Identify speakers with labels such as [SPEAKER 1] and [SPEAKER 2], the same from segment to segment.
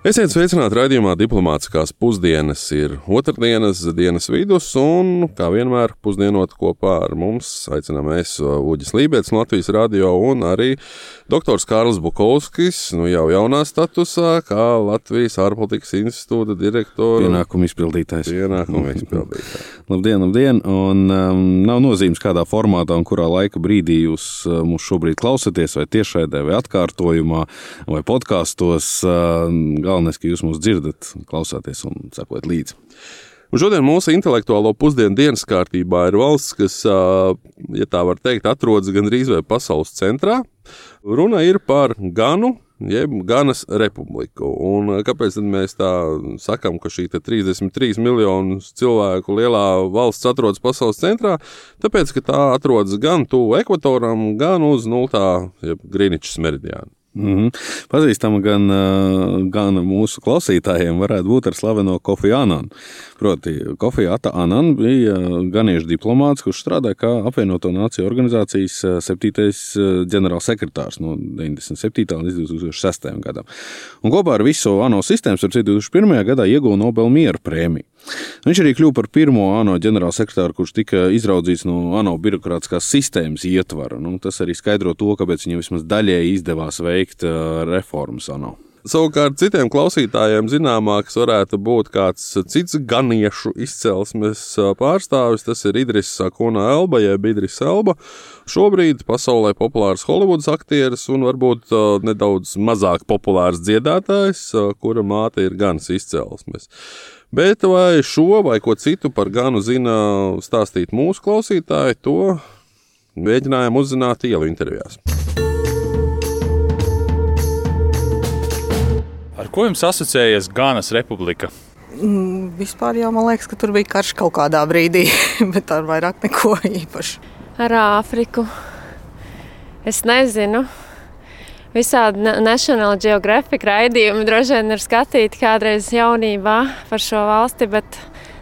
[SPEAKER 1] Esiet sveicināti raidījumā Diplomātiskās pusdienas. Ir otrdienas dienas vidus, un, kā vienmēr, pusdienot kopā ar mums aicinām mēs Uģis Lībēts no Latvijas radio un arī doktors Kārlis Bukovskis, nu jau jaunā statusā, kā Latvijas ārpolitikas institūta direktors.
[SPEAKER 2] Pienākumu izpildītājs.
[SPEAKER 1] Pienākumu izpildītājs.
[SPEAKER 2] labdien, labdien! Un, um, nav nozīmes, kādā formātā un kurā laika brīdī jūs uh, mūs šobrīd klausāties, vai tiešraidē, vai atkārtojumā, vai podkāstos. Uh, galvenais, ka jūs mūs dzirdat, klausāties un sekojat līdzi.
[SPEAKER 1] Un šodien mūsu intelektuālo pusdienu dienas kārtībā ir valsts, kas, ja tā var teikt, atrodas gandrīz vai pasaules centrā. Runa ir par Ganu, jeb Ganas republiku. Un kāpēc mēs tā sakām, ka šī 33 miljonu cilvēku lielā valsts atrodas pasaules centrā? Tāpēc, ka tā atrodas gan tuvu ekvatoram, gan uz nultā, jeb Grīničas meridiāna.
[SPEAKER 2] Mm -hmm. Pazīstama gan, gan mūsu klausītājiem, varētu būt ar slaveno Kofiju Ananu. Proti, Kofija Anana bija ganiešu diplomāts, kurš strādāja kā apvienoto nāciju organizācijas septītais ģenerālsekretārs no 97. līdz 2006. gadam. Un kopā ar visu ANO sistēmu, ar 2001. gadā ieguva Nobel miera prēmiju. Viņš arī kļuva par pirmo ANO ģenerālsekretāru, kurš tika izraudzīts no ANO birokrātiskās sistēmas ietvara. Nu, tas arī skaidro to, kāpēc viņam vismaz daļēji izdevās veikt veikt reformas ANO.
[SPEAKER 1] Savukārt citiem klausītājiem zināmāks varētu būt kāds cits ganiešu izcelsmes pārstāvis. Tas ir Idris Sakuna Elba, jeb Idris Elba. Šobrīd pasaulē populārs Holivudas aktieris un varbūt nedaudz mazāk populārs dziedātājs, kura māte ir ganas izcelsmes. Bet vai šo vai ko citu par ganu zina stāstīt mūsu klausītāji, to mēģinājām uzzināt ielu intervijās.
[SPEAKER 3] Ar ko jums asociējas Gānas republika?
[SPEAKER 4] Mm, vispār jau man liekas, ka tur bija karš kaut kādā brīdī, bet ar vairāk neko īpašu.
[SPEAKER 5] Ar Āfriku. Es nezinu. Visādi National Geographic raidījumi droši vien ir skatīti kādreiz jaunībā par šo valsti, bet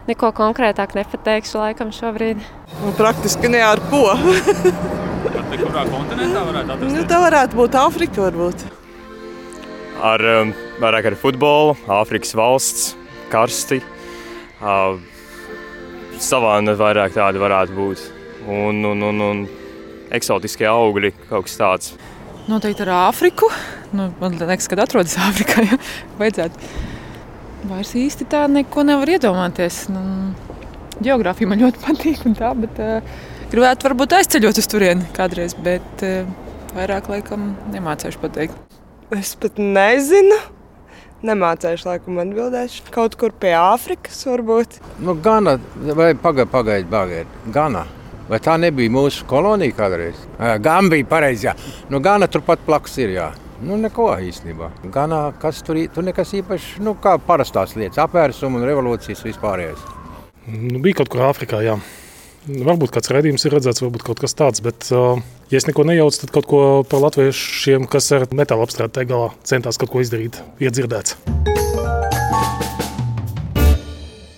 [SPEAKER 5] neko konkrētāk nepateikšu laikam šobrīd.
[SPEAKER 4] Nu, praktiski ne ar ko.
[SPEAKER 3] Kurā kontinentā varētu atrast?
[SPEAKER 4] Nu, tā varētu būt Āfrika varbūt
[SPEAKER 6] ar um, vairāk ar futbolu, Āfrikas valsts, karsti. Uh, savāna vairāk tāda varētu būt. Un, un, un, un eksotiskie augļi, kaut kas tāds.
[SPEAKER 4] Noteikti ar Āfriku. Nu, man liekas, ka atrodas Āfrikā. Ja? Vajadzētu. Vairs īsti tā neko nevar iedomāties. Nu, Geogrāfija man ļoti patīk, tā, bet uh, gribētu varbūt aizceļot uz turieni kādreiz, bet uh, vairāk laikam nemācīšu pateikt.
[SPEAKER 7] Es pat nezinu. Nemācīšu, laikam, atbildēšu. Kaut kur pie Āfrikas, varbūt.
[SPEAKER 8] Nu, Gana, vai pagaidiet, pagaidiet, pagaidiet. Gana. Vai tā nebija mūsu kolonija kādreiz? Gan bija pareizi. Nu, Gana turpat blakus ir. Jā. Nu, neko īstenībā. Gan kas tur, tur nekas īpašs, nu, kā parastās lietas, apvērsuma un revolūcijas vispārējais.
[SPEAKER 9] Nu, bija kaut kur Āfrikā, jā. Varbūt kāds redzējums ir redzēts, varbūt kaut kas tāds. Bet, uh, ja es neko nejaucu, tad kaut ko par latviešiem, kas ar metāla apstrādi galā centās kaut ko izdarīt, iedzirdēts.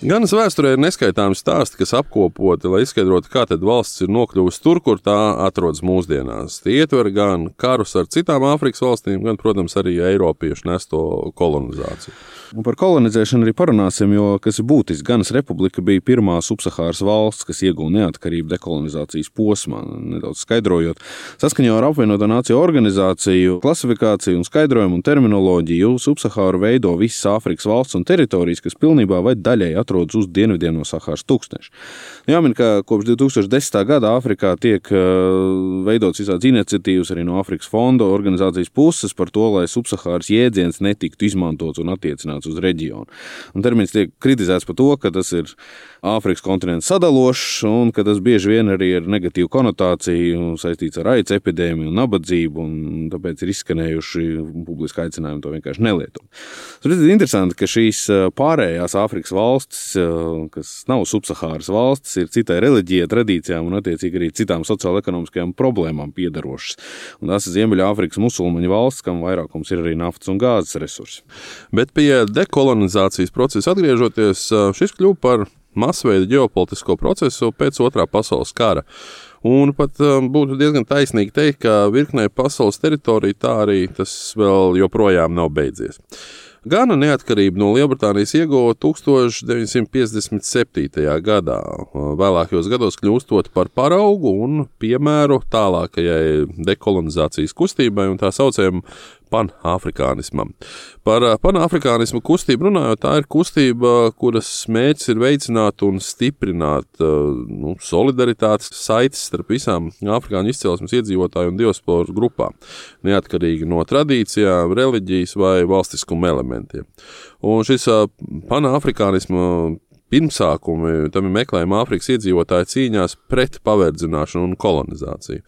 [SPEAKER 1] Ganas vēsturē ir neskaitāmi stāsti, kas apkopoti, lai izskaidrotu, kā valsts ir nokļuvusi tur, kur tā atrodas mūsdienās. Tie ietver gan karus ar citām Āfrikas valstīm, gan, protams, arī Eiropiešu nesto kolonizāciju.
[SPEAKER 2] Un par kolonizēšanu arī parunāsim, jo kas ir būtiski. Ganas republika bija pirmā subsahāras valsts, kas ieguva neatkarību dekolonizācijas posmā. Nedaudz skaidrojot, saskaņā ar apvienoto nāciju organizāciju, klasifikāciju un skaidrojumu un terminoloģiju, subsahāru veido visas Āfrikas valsts un teritorijas, kas pilnībā vai daļēji atrodas uz dienvidiem no Sahāras tūkstneša. Jāmin, ka kopš 2010. gada Āfrikā tiek veidotas visādas iniciatīvas arī no Āfrikas fonda organizācijas puses par to, lai subsahāras jēdziens netiktu izmantots un attiecināts koncentrēts uz reģionu. Un termins tiek kritizēts par to, ka tas ir Āfrikas kontinents sadalošs un ka tas bieži vien arī ir negatīva konotācija saistīts ar aids epidēmiju un nabadzību, un tāpēc ir izskanējuši publiski aicinājumi to vienkārši nelietot. Tas ir interesanti, ka šīs pārējās Āfrikas valstis, kas nav subsahāras valstis, ir citai reliģijai, tradīcijām un attiecīgi arī citām sociālo-ekonomiskajām problēmām piedarošas. Un tās ir Ziemeļāfrikas musulmaņu valsts, kam vairākums ir arī naftas un gāzes resursi.
[SPEAKER 1] Bet pie dekolonizācijas procesa atgriežoties, šis kļuva par masveida ģeopolitisko procesu pēc otrā pasaules kara. Un pat um, būtu diezgan taisnīgi teikt, ka virknē pasaules teritoriju tā arī tas vēl joprojām nav beidzies. Gana neatkarību no Lielbritānijas ieguva 1957. gadā, vēlākajos gados kļūstot par paraugu un piemēru tālākajai dekolonizācijas kustībai un tā saucamajam panāfrikānismam. Par panāfrikānismu kustību runājot, tā ir kustība, kuras mērķis ir veicināt un stiprināt nu, solidaritātes saites starp visām afrikāņu izcelsmes iedzīvotāju un diasporas grupām, neatkarīgi no tradīcijām, reliģijas vai valstiskuma elementiem. Un šis panāfrikānisma pirmsākumi tam ir meklējumi Āfrikas iedzīvotāju cīņās pret paverdzināšanu un kolonizāciju.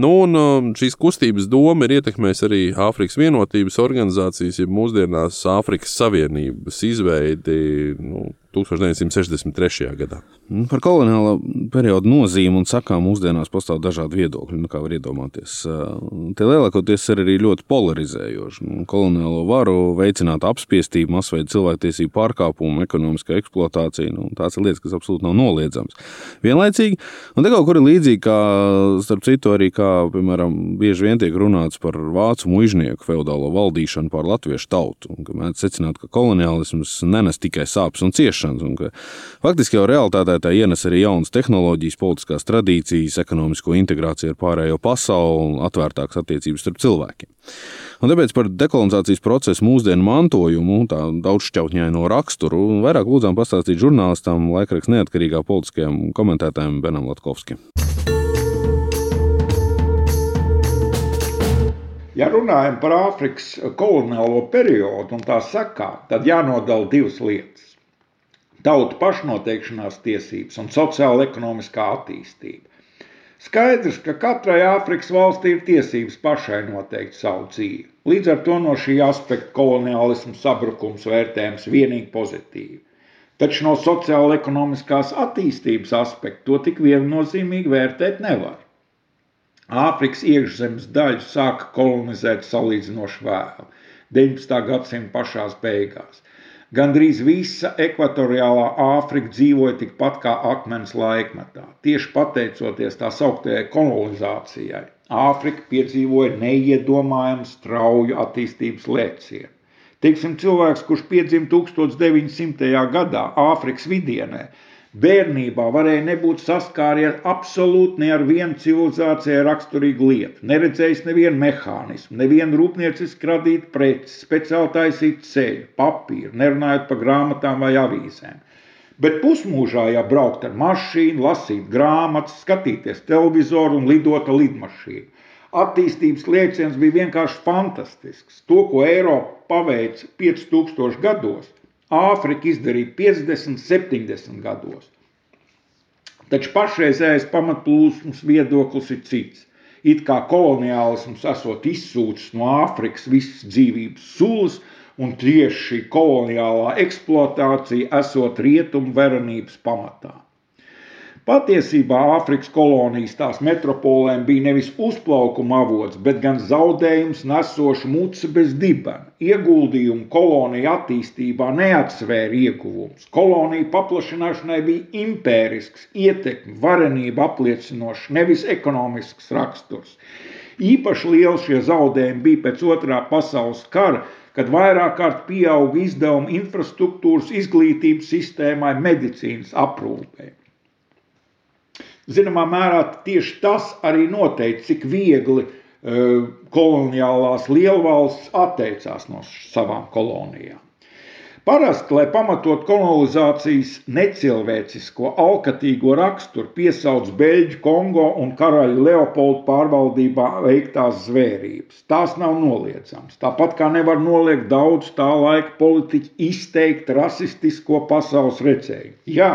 [SPEAKER 1] Nu, un um, šīs kustības doma ir ietekmējusi arī Āfrikas vienotības organizācijas, ja mūsdienās Āfrikas Savienības izveidi nu, 1963. gadā.
[SPEAKER 2] Nu, par koloniālo periodu nozīmi un sakām mūsdienās pastāv dažādi viedokļi, nu, kā var iedomāties. Tie lielākoties ir arī ļoti polarizējoši. Nu, koloniālo varu veicināt apspiestību, masveida cilvēktiesību pārkāpumu, ekonomiskā eksploatācija. Nu, tās ir lietas, kas absolūti nav noliedzamas. Vienlaicīgi, un te kaut kur ir līdzīgi, kā starp citu arī, kā, piemēram, bieži vien tiek runāts par vācu mužnieku feudālo valdīšanu pār latviešu tautu. Mēdz secināt, ka koloniālisms nenes tikai sāpes un ciešanas ieviešanu. Faktiski jau realitātē tā ienes arī jaunas tehnoloģijas, politiskās tradīcijas, ekonomisko integrāciju ar pārējo pasauli un atvērtākas attiecības starp cilvēkiem. Un tāpēc par dekolonizācijas procesu mūsdienu mantojumu, tā daudzšķautņaino raksturu, vairāk lūdzām pastāstīt žurnālistam, laikraksta neatkarīgā politiskajam komentētājam Benam Latkovskim.
[SPEAKER 10] Ja runājam par Āfrikas koloniālo periodu un tā sakām, tad jānodala divas lietas tautu pašnoteikšanās tiesības un sociāla-ekonomiskā attīstība. Skaidrs, ka katrai Āfrikas valstī ir tiesības pašai noteikt savu dzīvi. Līdz ar to no šī aspekta koloniālismu sabrukums vērtējams vienīgi pozitīvi. Taču no sociāla-ekonomiskās attīstības aspekta to tik viennozīmīgi vērtēt nevar. Āfrikas iekšzemes daļu sāka kolonizēt salīdzinoši vēlu, 19. gadsimta pašās beigās. Gandrīz visa ekvatoriālā Āfrika dzīvoja tikpat kā akmens laikmetā. Tieši pateicoties tā sauktajai kolonizācijai, Āfrika piedzīvoja neiedomājamu strauju attīstības lēcienu. Teiksim, cilvēks, kurš piedzima 1900. gadā Āfrikas vidienē, Bērnībā varēja nebūt saskāries absolūti ne ar vienu civilizācijai raksturīgu lietu, neredzējis nevienu mehānismu, nevienu rūpnieciski radītu preci, speciāli taisītu ceļu, papīru, nerunājot par grāmatām vai avīzēm. Bet pusmūžā, ja braukt ar mašīnu, lasīt grāmatas, skatīties televizoru un lidot ar lidmašīnu, attīstības lieciens bija vienkārši fantastisks. To, ko Eiropa paveica 5000 gados, Āfrika izdarīja 50, 70 gados. Taču pašreizējais pamatplūsmas viedoklis ir cits. It kā koloniālisms esot izsūcis no Āfrikas visas dzīvības sulas, un tieši šī koloniālā eksploatācija esot rietumu verenības pamatā. Patiesībā Āfrikas kolonijas tās metropolēm bija nevis uzplaukuma avots, bet gan zaudējums nesoša muca bez dibena. Ieguldījumu koloniju attīstībā neatsvēra ieguvums. Koloniju paplašināšanai bija impērisks, ietekmi, varenība apliecinošs, nevis ekonomisks raksturs. Īpaši lieli šie zaudējumi bija pēc otrā pasaules kara, kad vairāk kārt pieauga izdevumi infrastruktūras, izglītības sistēmai, medicīnas aprūpē. Zināmā mērā tieši tas arī noteica, cik viegli uh, koloniālās lielvalsts atteicās no savām kolonijām. Parasti, lai pamatot kolonizācijas necilvēcisko, alkatīgo raksturu, piesauc Beļģu, Kongo un karaļa Leopoldu pārvaldībā veiktās zvērības. Tās nav noliedzamas. Tāpat kā nevar noliegt daudz tā laika politiķu izteikt rasistisko pasaules redzējumu. Jā,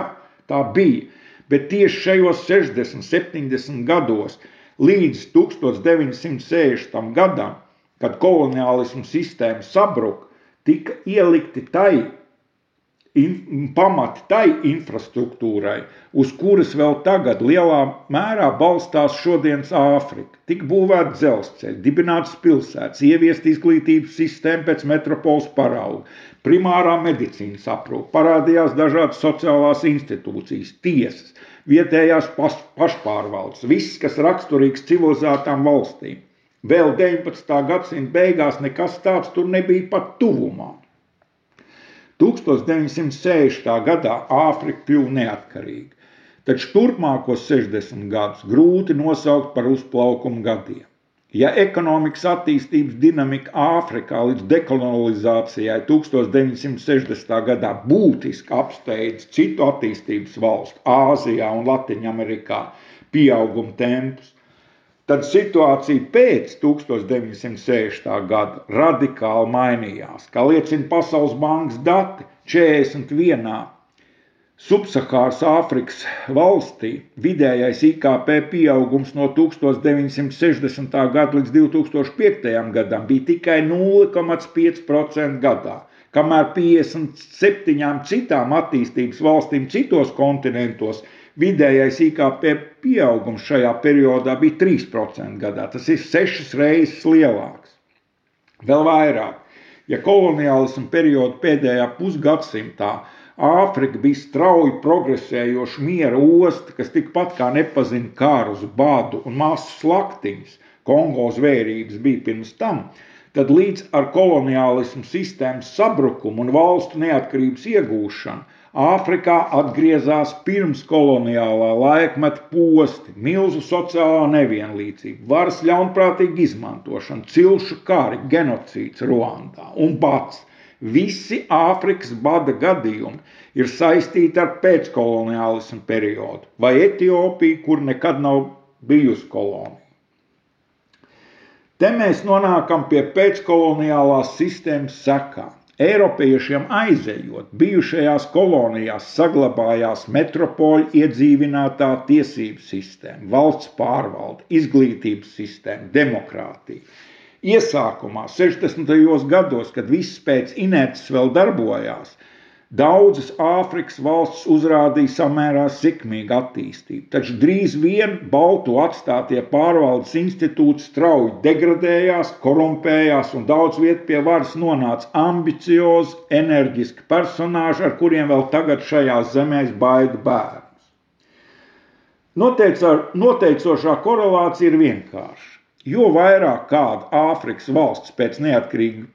[SPEAKER 10] tā bija bet tieši šajos 60, 70 gados līdz 1960. gadam, kad koloniālismu sistēma sabruka, tika ielikti tai in, pamati tai infrastruktūrai, uz kuras vēl tagad lielā mērā balstās šodienas Āfrika. Tik būvēta dzelzceļa, dibinātas pilsētas, ieviest izglītības sistēmu pēc metropoles parauga, primārā medicīnas aprūpe, parādījās dažādas sociālās institūcijas, tiesas, vietējās pas, pašpārvaldes, viss, kas raksturīgs civilizētām valstīm. Vēl 19. gadsimta beigās nekas tāds tur nebija pat tuvumā. 1960. gadā Āfrika kļuva neatkarīga, taču turpmākos 60 gadus grūti nosaukt par uzplaukuma gadiem. Ja ekonomikas attīstības dinamika Āfrikā līdz dekolonizācijai 1960. gadā būtiski apsteidz citu attīstības valstu, Āzijā un Latvijā, pieauguma tempus, tad situācija pēc 1960. gada radikāli mainījās. Kā liecina Pasaules bankas dati, 41. Subsahāras Āfrikas valstī vidējais IKP pieaugums no 1960. gada līdz 2005. gadam bija tikai 0,5% gadā, kamēr 57 citām attīstības valstīm citos kontinentos Vidējais IKP pieaugums šajā periodā bija 3% gadā. Tas ir sešas reizes lielāks. Vēl vairāk, ja koloniālismu perioda pēdējā pusgadsimtā Āfrika bija strauji progresējoša miera osta, kas tikpat kā nepazina kārus, badu un masu slaktiņus, Kongo zvērības bija pirms tam, tad līdz ar koloniālismu sistēmas sabrukumu un valstu neatkarības iegūšanu Āfrikā atgriezās pirms koloniālā laikmeta posti, milzu sociālā nevienlīdzība, varas ļaunprātīga izmantošana, cilšu kari, genocīds Ruandā un bats. Visi Āfrikas bada gadījumi ir saistīti ar pēckoloniālismu periodu vai Etiopiju, kur nekad nav bijusi kolonija. Te mēs nonākam pie pēckoloniālās sistēmas sekām. Eiropiešiem aizejot, bijušajās kolonijās saglabājās metropoļu iedzīvinātā tiesību sistēma, valsts pārvalde, izglītības sistēma, demokrātija. Iesākumā, 60. gados, kad viss pēc inerces vēl darbojās, Daudzas Āfrikas valsts uzrādīja samērā sekmīgu attīstību, taču drīz vien Baltu atstātie pārvaldes institūti strauji degradējās, korumpējās un daudz vietu pie varas nonāca ambiciozi, enerģiski personāži, ar kuriem vēl tagad šajās zemēs baida bērns. Noteicošā korelācija ir vienkārša. Jo vairāk kāda Āfrikas valsts pēc neatkarīgas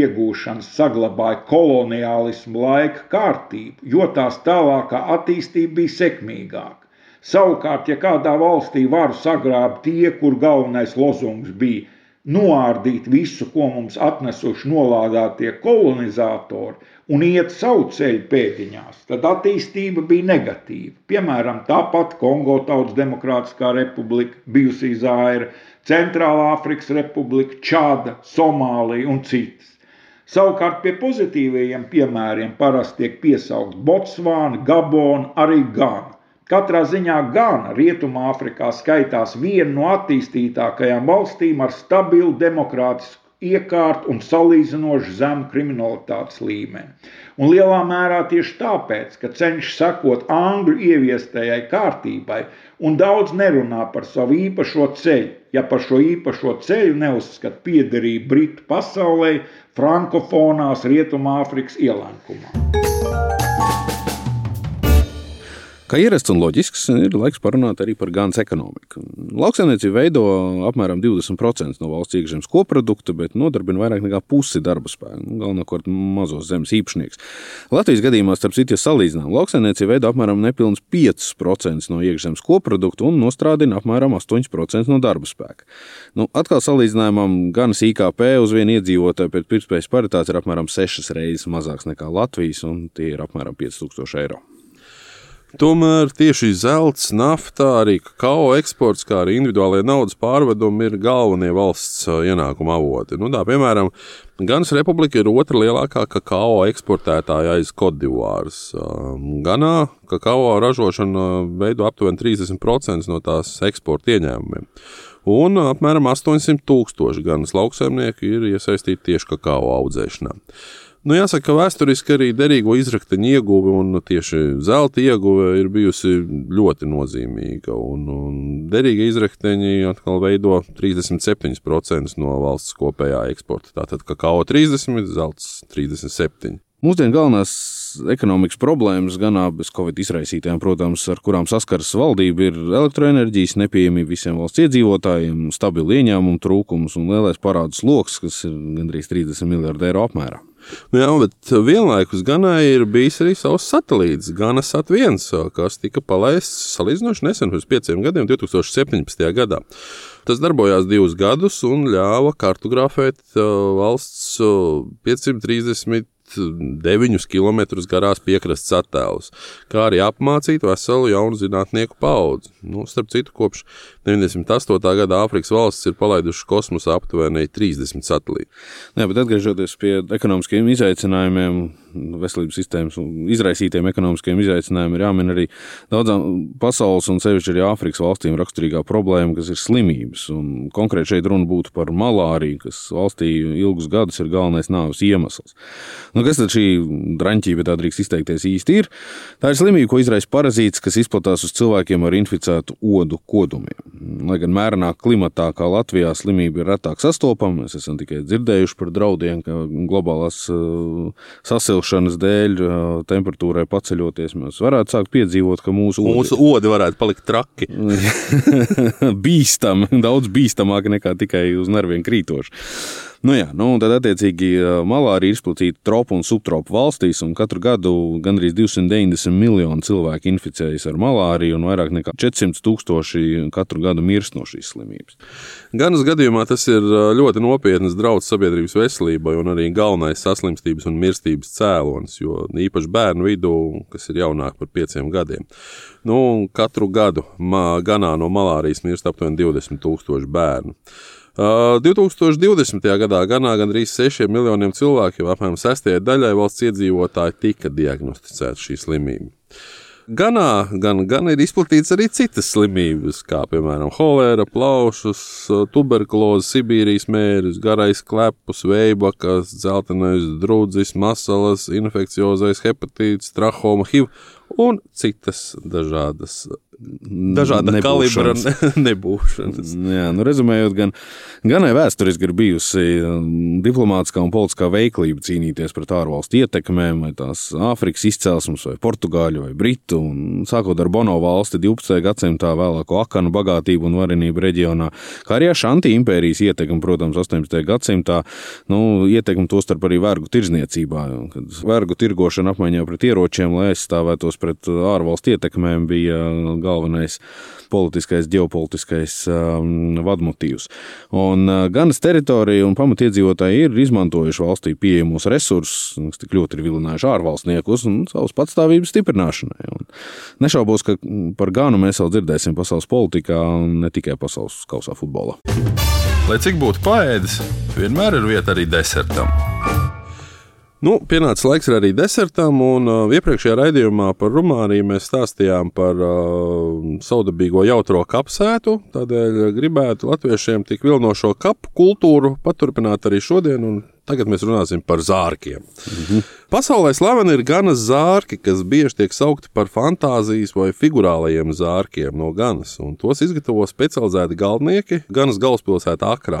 [SPEAKER 10] iegūšanas saglabāja koloniālismu laika kārtību, jo tās tālākā attīstība bija sekmīgāka. Savukārt, ja kādā valstī varu sagrāba tie, kur galvenais lozungs bija noārdīt visu, ko mums atnesuši nolādētie kolonizatori, un iet savu ceļu pēdiņās, tad attīstība bija negatīva. Piemēram, tāpat Kongo Tautas Demokrātiskā republika, bijusī Zaira, Centrālā Afrikas Republika, Čāda, Somālija un citas. Savukārt pie pozitīvajiem piemēriem parasti tiek piesaukt Botsvāna, Gabona, arī Gana. Katrā ziņā Gana Rietumāfrikā skaitās viena no attīstītākajām valstīm ar stabilu demokrātisku iekārtu un salīdzinoši zemu kriminalitātes līmeni. Un lielā mērā tieši tāpēc, ka cenšas sekot angļu ieviestajai kārtībai un daudz nerunā par savu īpašo ceļu, ja par šo īpašo ceļu neuzskata piederību Britu pasaulē, frankofonās Rietumāfrikas ielenkumā.
[SPEAKER 2] Kā ierasts un loģisks, ir laiks parunāt arī par gānas ekonomiku. Lauksaimniecība veido apmēram 20% no valsts iekšzemes koprodukta, bet nodarbina vairāk nekā pusi darba spēka, nu, galvenokārt mazos zemes īpašnieks. Latvijas gadījumā, starp citu, ja salīdzinām, lauksaimniecība veido apmēram nepilnus 5% no iekšzemes koprodukta un nostrādina apmēram 8% no darba spēka. Nu, atkal salīdzinājumam, gan IKP uz vienu iedzīvotāju pēc pirktspējas paritātes ir apmēram 6 reizes mazāks nekā Latvijas, un tie ir apmēram 5000 eiro.
[SPEAKER 1] Tomēr tieši zelts, nafta, arī kakao eksports, kā arī individuālie naudas pārvedumi ir galvenie valsts ienākuma avoti. Nu, tā, piemēram, Ganas republika ir otra lielākā kakao eksportētāja aiz Kodivāras. Ganā kakao ražošana veido aptuveni 30% no tās eksporta ieņēmumiem. Un apmēram 800 tūkstoši ganas lauksaimnieki ir iesaistīti tieši kakao audzēšanā. Nu, jāsaka, ka vēsturiski arī derīgo izrakteņu ieguve un tieši zelta ieguve ir bijusi ļoti nozīmīga. Un, un derīga izrakteņi atkal veido 37% no valsts kopējā eksporta. Tātad kakao 30, zelts 37.
[SPEAKER 2] Mūsdienu galvenās ekonomikas problēmas, gan bez covid izraisītām, protams, ar kurām saskaras valdība, ir elektroenerģijas nepieejamība visiem valsts iedzīvotājiem, stabila ieņēmuma trūkums un lielais parādu sloks, kas ir gandrīz 30 miljardu eiro apmērā.
[SPEAKER 1] Jā, bet vienlaikus Ganai ir bijis arī savs satelīts, Ganas At1, kas tika palaists salīdzinoši nesen, pirms pieciem gadiem, 2017. gadā. Tas darbojās divus gadus un ļāva kartografēt valsts 530 9 km garās piekrastes attēlus, kā arī apmācīt veselu jaunu zinātnieku paudzi. Nu, starp citu, kopš 98. gada Āfrikas valstis ir palaidušas kosmosā aptuveni 30 satelītus.
[SPEAKER 2] Atgriežoties pie ekonomiskiem izaicinājumiem, veselības sistēmas izraisītiem ekonomiskiem izaicinājumiem, ir jāmin arī daudzām pasaules un sevišķi arī Āfrikas valstīm raksturīgā problēma, kas ir slimības. Un konkrēti šeit runa būtu par malāriju, kas valstī ilgus gadus ir galvenais nāves iemesls. Nu, kas tad šī draņķība, tā drīkst izteikties īsti ir? Tā ir slimība, ko izraisa parazīts, kas izplatās uz cilvēkiem ar inficētu odu kodumiem. Lai gan mērenā klimatā, kā Latvijā, slimība ir retāk sastopama, mēs esam tikai dzirdējuši par draudiem, ka globālās uh, sasilšanas dēļ temperatūrai paceļoties, mēs varētu sākt piedzīvot, ka mūsu,
[SPEAKER 1] mūsu odi, odi varētu palikt traki.
[SPEAKER 2] bīstami, daudz bīstamāk nekā tikai uz nerviem krītoši. Nu jā, nu, tad, attiecīgi, malārija ir izplatīta tropu un subtropu valstīs, un katru gadu gandrīz 290 miljoni cilvēku inficējas ar malāriju, un vairāk nekā 400 tūkstoši katru gadu mirst no šīs slimības.
[SPEAKER 1] Ganas gadījumā tas ir ļoti nopietns draudz sabiedrības veselībai un arī galvenais saslimstības un mirstības cēlonis, jo īpaši bērnu vidū, kas ir jaunāk par pieciem gadiem. Nu, katru gadu Ganā no malārijas mirst aptuveni 20 tūkstoši bērnu. 2020. gadā Ganā gandrīz 6 miljoniem cilvēku, jau apmēram 6 daļai valsts iedzīvotāji, tika diagnosticēta šī slimība. Ganā gan, gan ir izplatīts arī citas slimības, kā piemēram holēra, plaušas, tuberkuloze, Sibīrijas mēris, garais klepus, veibakas, dzeltenais drudzis, masalas, infekciozais hepatīts, trahoma, HIV un citas dažādas dažāda kalibra nebūšanas.
[SPEAKER 2] Jā, nu, rezumējot, gan, gan vēsturiski ir bijusi um, diplomātiskā un politiskā veiklība cīnīties pret ārvalstu ietekmēm, vai tās Āfrikas izcelsmes, vai Portugāļu, vai Britu. Un, sākot ar Bono valsti 12. gadsimtā vēlāko akanu bagātību un varenību reģionā, kā arī Šanti impērijas ietekmi, protams, 18. gadsimtā, nu, ietekmi tostarp arī vergu tirdzniecībā, kad vergu tirgošana apmaiņā pret ieročiem, lai aizstāvētos pret ārvalstu ietekmēm, bija galvenais politiskais, ģeopolitiskais um, vadmotīvs. Un uh, ganas teritorija un pamatiedzīvotāji ir izmantojuši valstī pieejamos resursus, kas tik ļoti ir vilinājuši ārvalstniekus un savas patstāvības stiprināšanai. Un nešaubos, ka par Ganu mēs vēl dzirdēsim pasaules politikā un ne tikai pasaules kausā futbolā.
[SPEAKER 1] Lai cik būtu paēdis, vienmēr ir vieta arī desertam. Nu, pienācis laiks arī desertam, un uh, iepriekšējā raidījumā par Rumāniju mēs stāstījām par uh, saudabīgo jautro kapsētu. Tādēļ gribētu latviešiem tik vilnošo kapu kultūru paturpināt arī šodien, un Tagad mēs runāsim par zārkiem. Mm -hmm. Pasaulē slaveni ir ganas zārki, kas bieži tiek saukti par fantāzijas vai figurālajiem zārkiem no ganas, un tos izgatavo specializēti galdnieki ganas galvaspilsētā Akrā.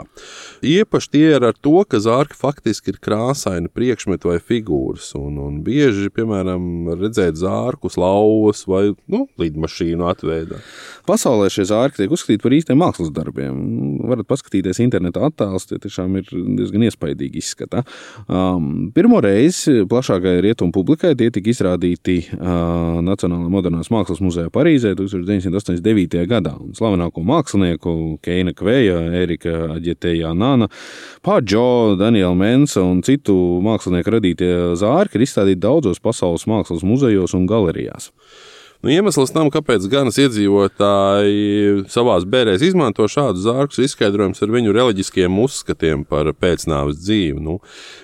[SPEAKER 1] Īpaši tie ir ar to, ka zārki faktiski ir krāsaini priekšmeti vai figūras, un, un bieži, piemēram, redzēt zārkus, lauvas vai nu, lidmašīnu atveidā.
[SPEAKER 2] Pasaulē šie zārki tiek uzskatīti par īstiem mākslas darbiem. Varat paskatīties internetā attēlus, tie tiešām ir diezgan iespaidīgi izskata. Um, pirmo reizi plašākai rietumu publikai tie tika izrādīti uh, Nacionālajā modernās mākslas muzejā Parīzē 1989. gadā. Un slavenāko mākslinieku Keina Kveja, Erika Aģetējā Nāna, Pāģo, Daniela Mensa un citu mākslinieku radītie zārki ir izstādīti daudzos pasaules mākslas muzejos un galerijās.
[SPEAKER 1] Nu, iemesls tam, kāpēc ganas iedzīvotāji savā bērēs izmanto šādus zārkus, izskaidrojams ar viņu reliģiskiem uzskatiem par pēcnāves dzīvi. Nu,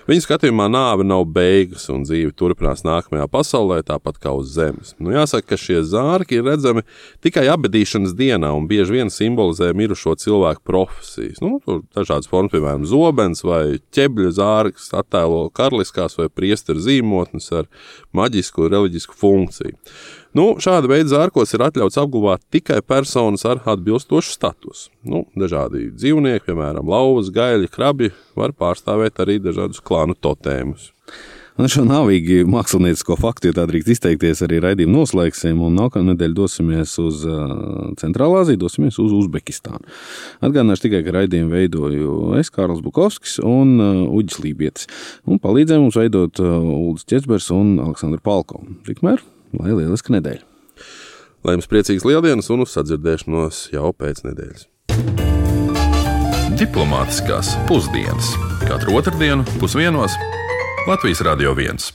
[SPEAKER 1] viņu skatījumā nāve nav beigas un dzīve turpinās nākamajā pasaulē, tāpat kā uz Zemes. Nu, jāsaka, ka šie zārki ir redzami tikai abadīšanas dienā un bieži vien simbolizē mirušo cilvēku profesijas. Nu, tur dažādas formas, piemēram, zobens vai ķebļa zārks attēlo karaliskās vai priesteru zīmotnes ar maģisku reliģisku funkciju. Nu, šāda veida zārkos ir atļauts apglabāt tikai personas ar atbilstošu statusu. Nu, dažādi dzīvnieki, piemēram, lauvas, gaļi, krabi, var pārstāvēt arī dažādus klānu totēmus.
[SPEAKER 2] Un šo nāvīgi māksliniecisko faktu, ja tā drīkst izteikties, arī raidījumu noslēgsim. Nākamā nedēļa dosimies uz Centrālā Aziju, dosimies uz Uzbekistānu. Atgādināšu tikai, ka raidījumu veidoju es, Kārls Bukovskis un Uģis Lībietis. Un palīdzēja mums veidot Ulris Četsbers un Aleksandra Palko. Tikmēr lai lieliska nedēļa!
[SPEAKER 1] Lai jums priecīgs lieldienas un uz sadzirdēšanos jau pēc nedēļas!
[SPEAKER 11] Diplomātiskās pusdienas katru otrdienu pusdienos Latvijas Radio 1.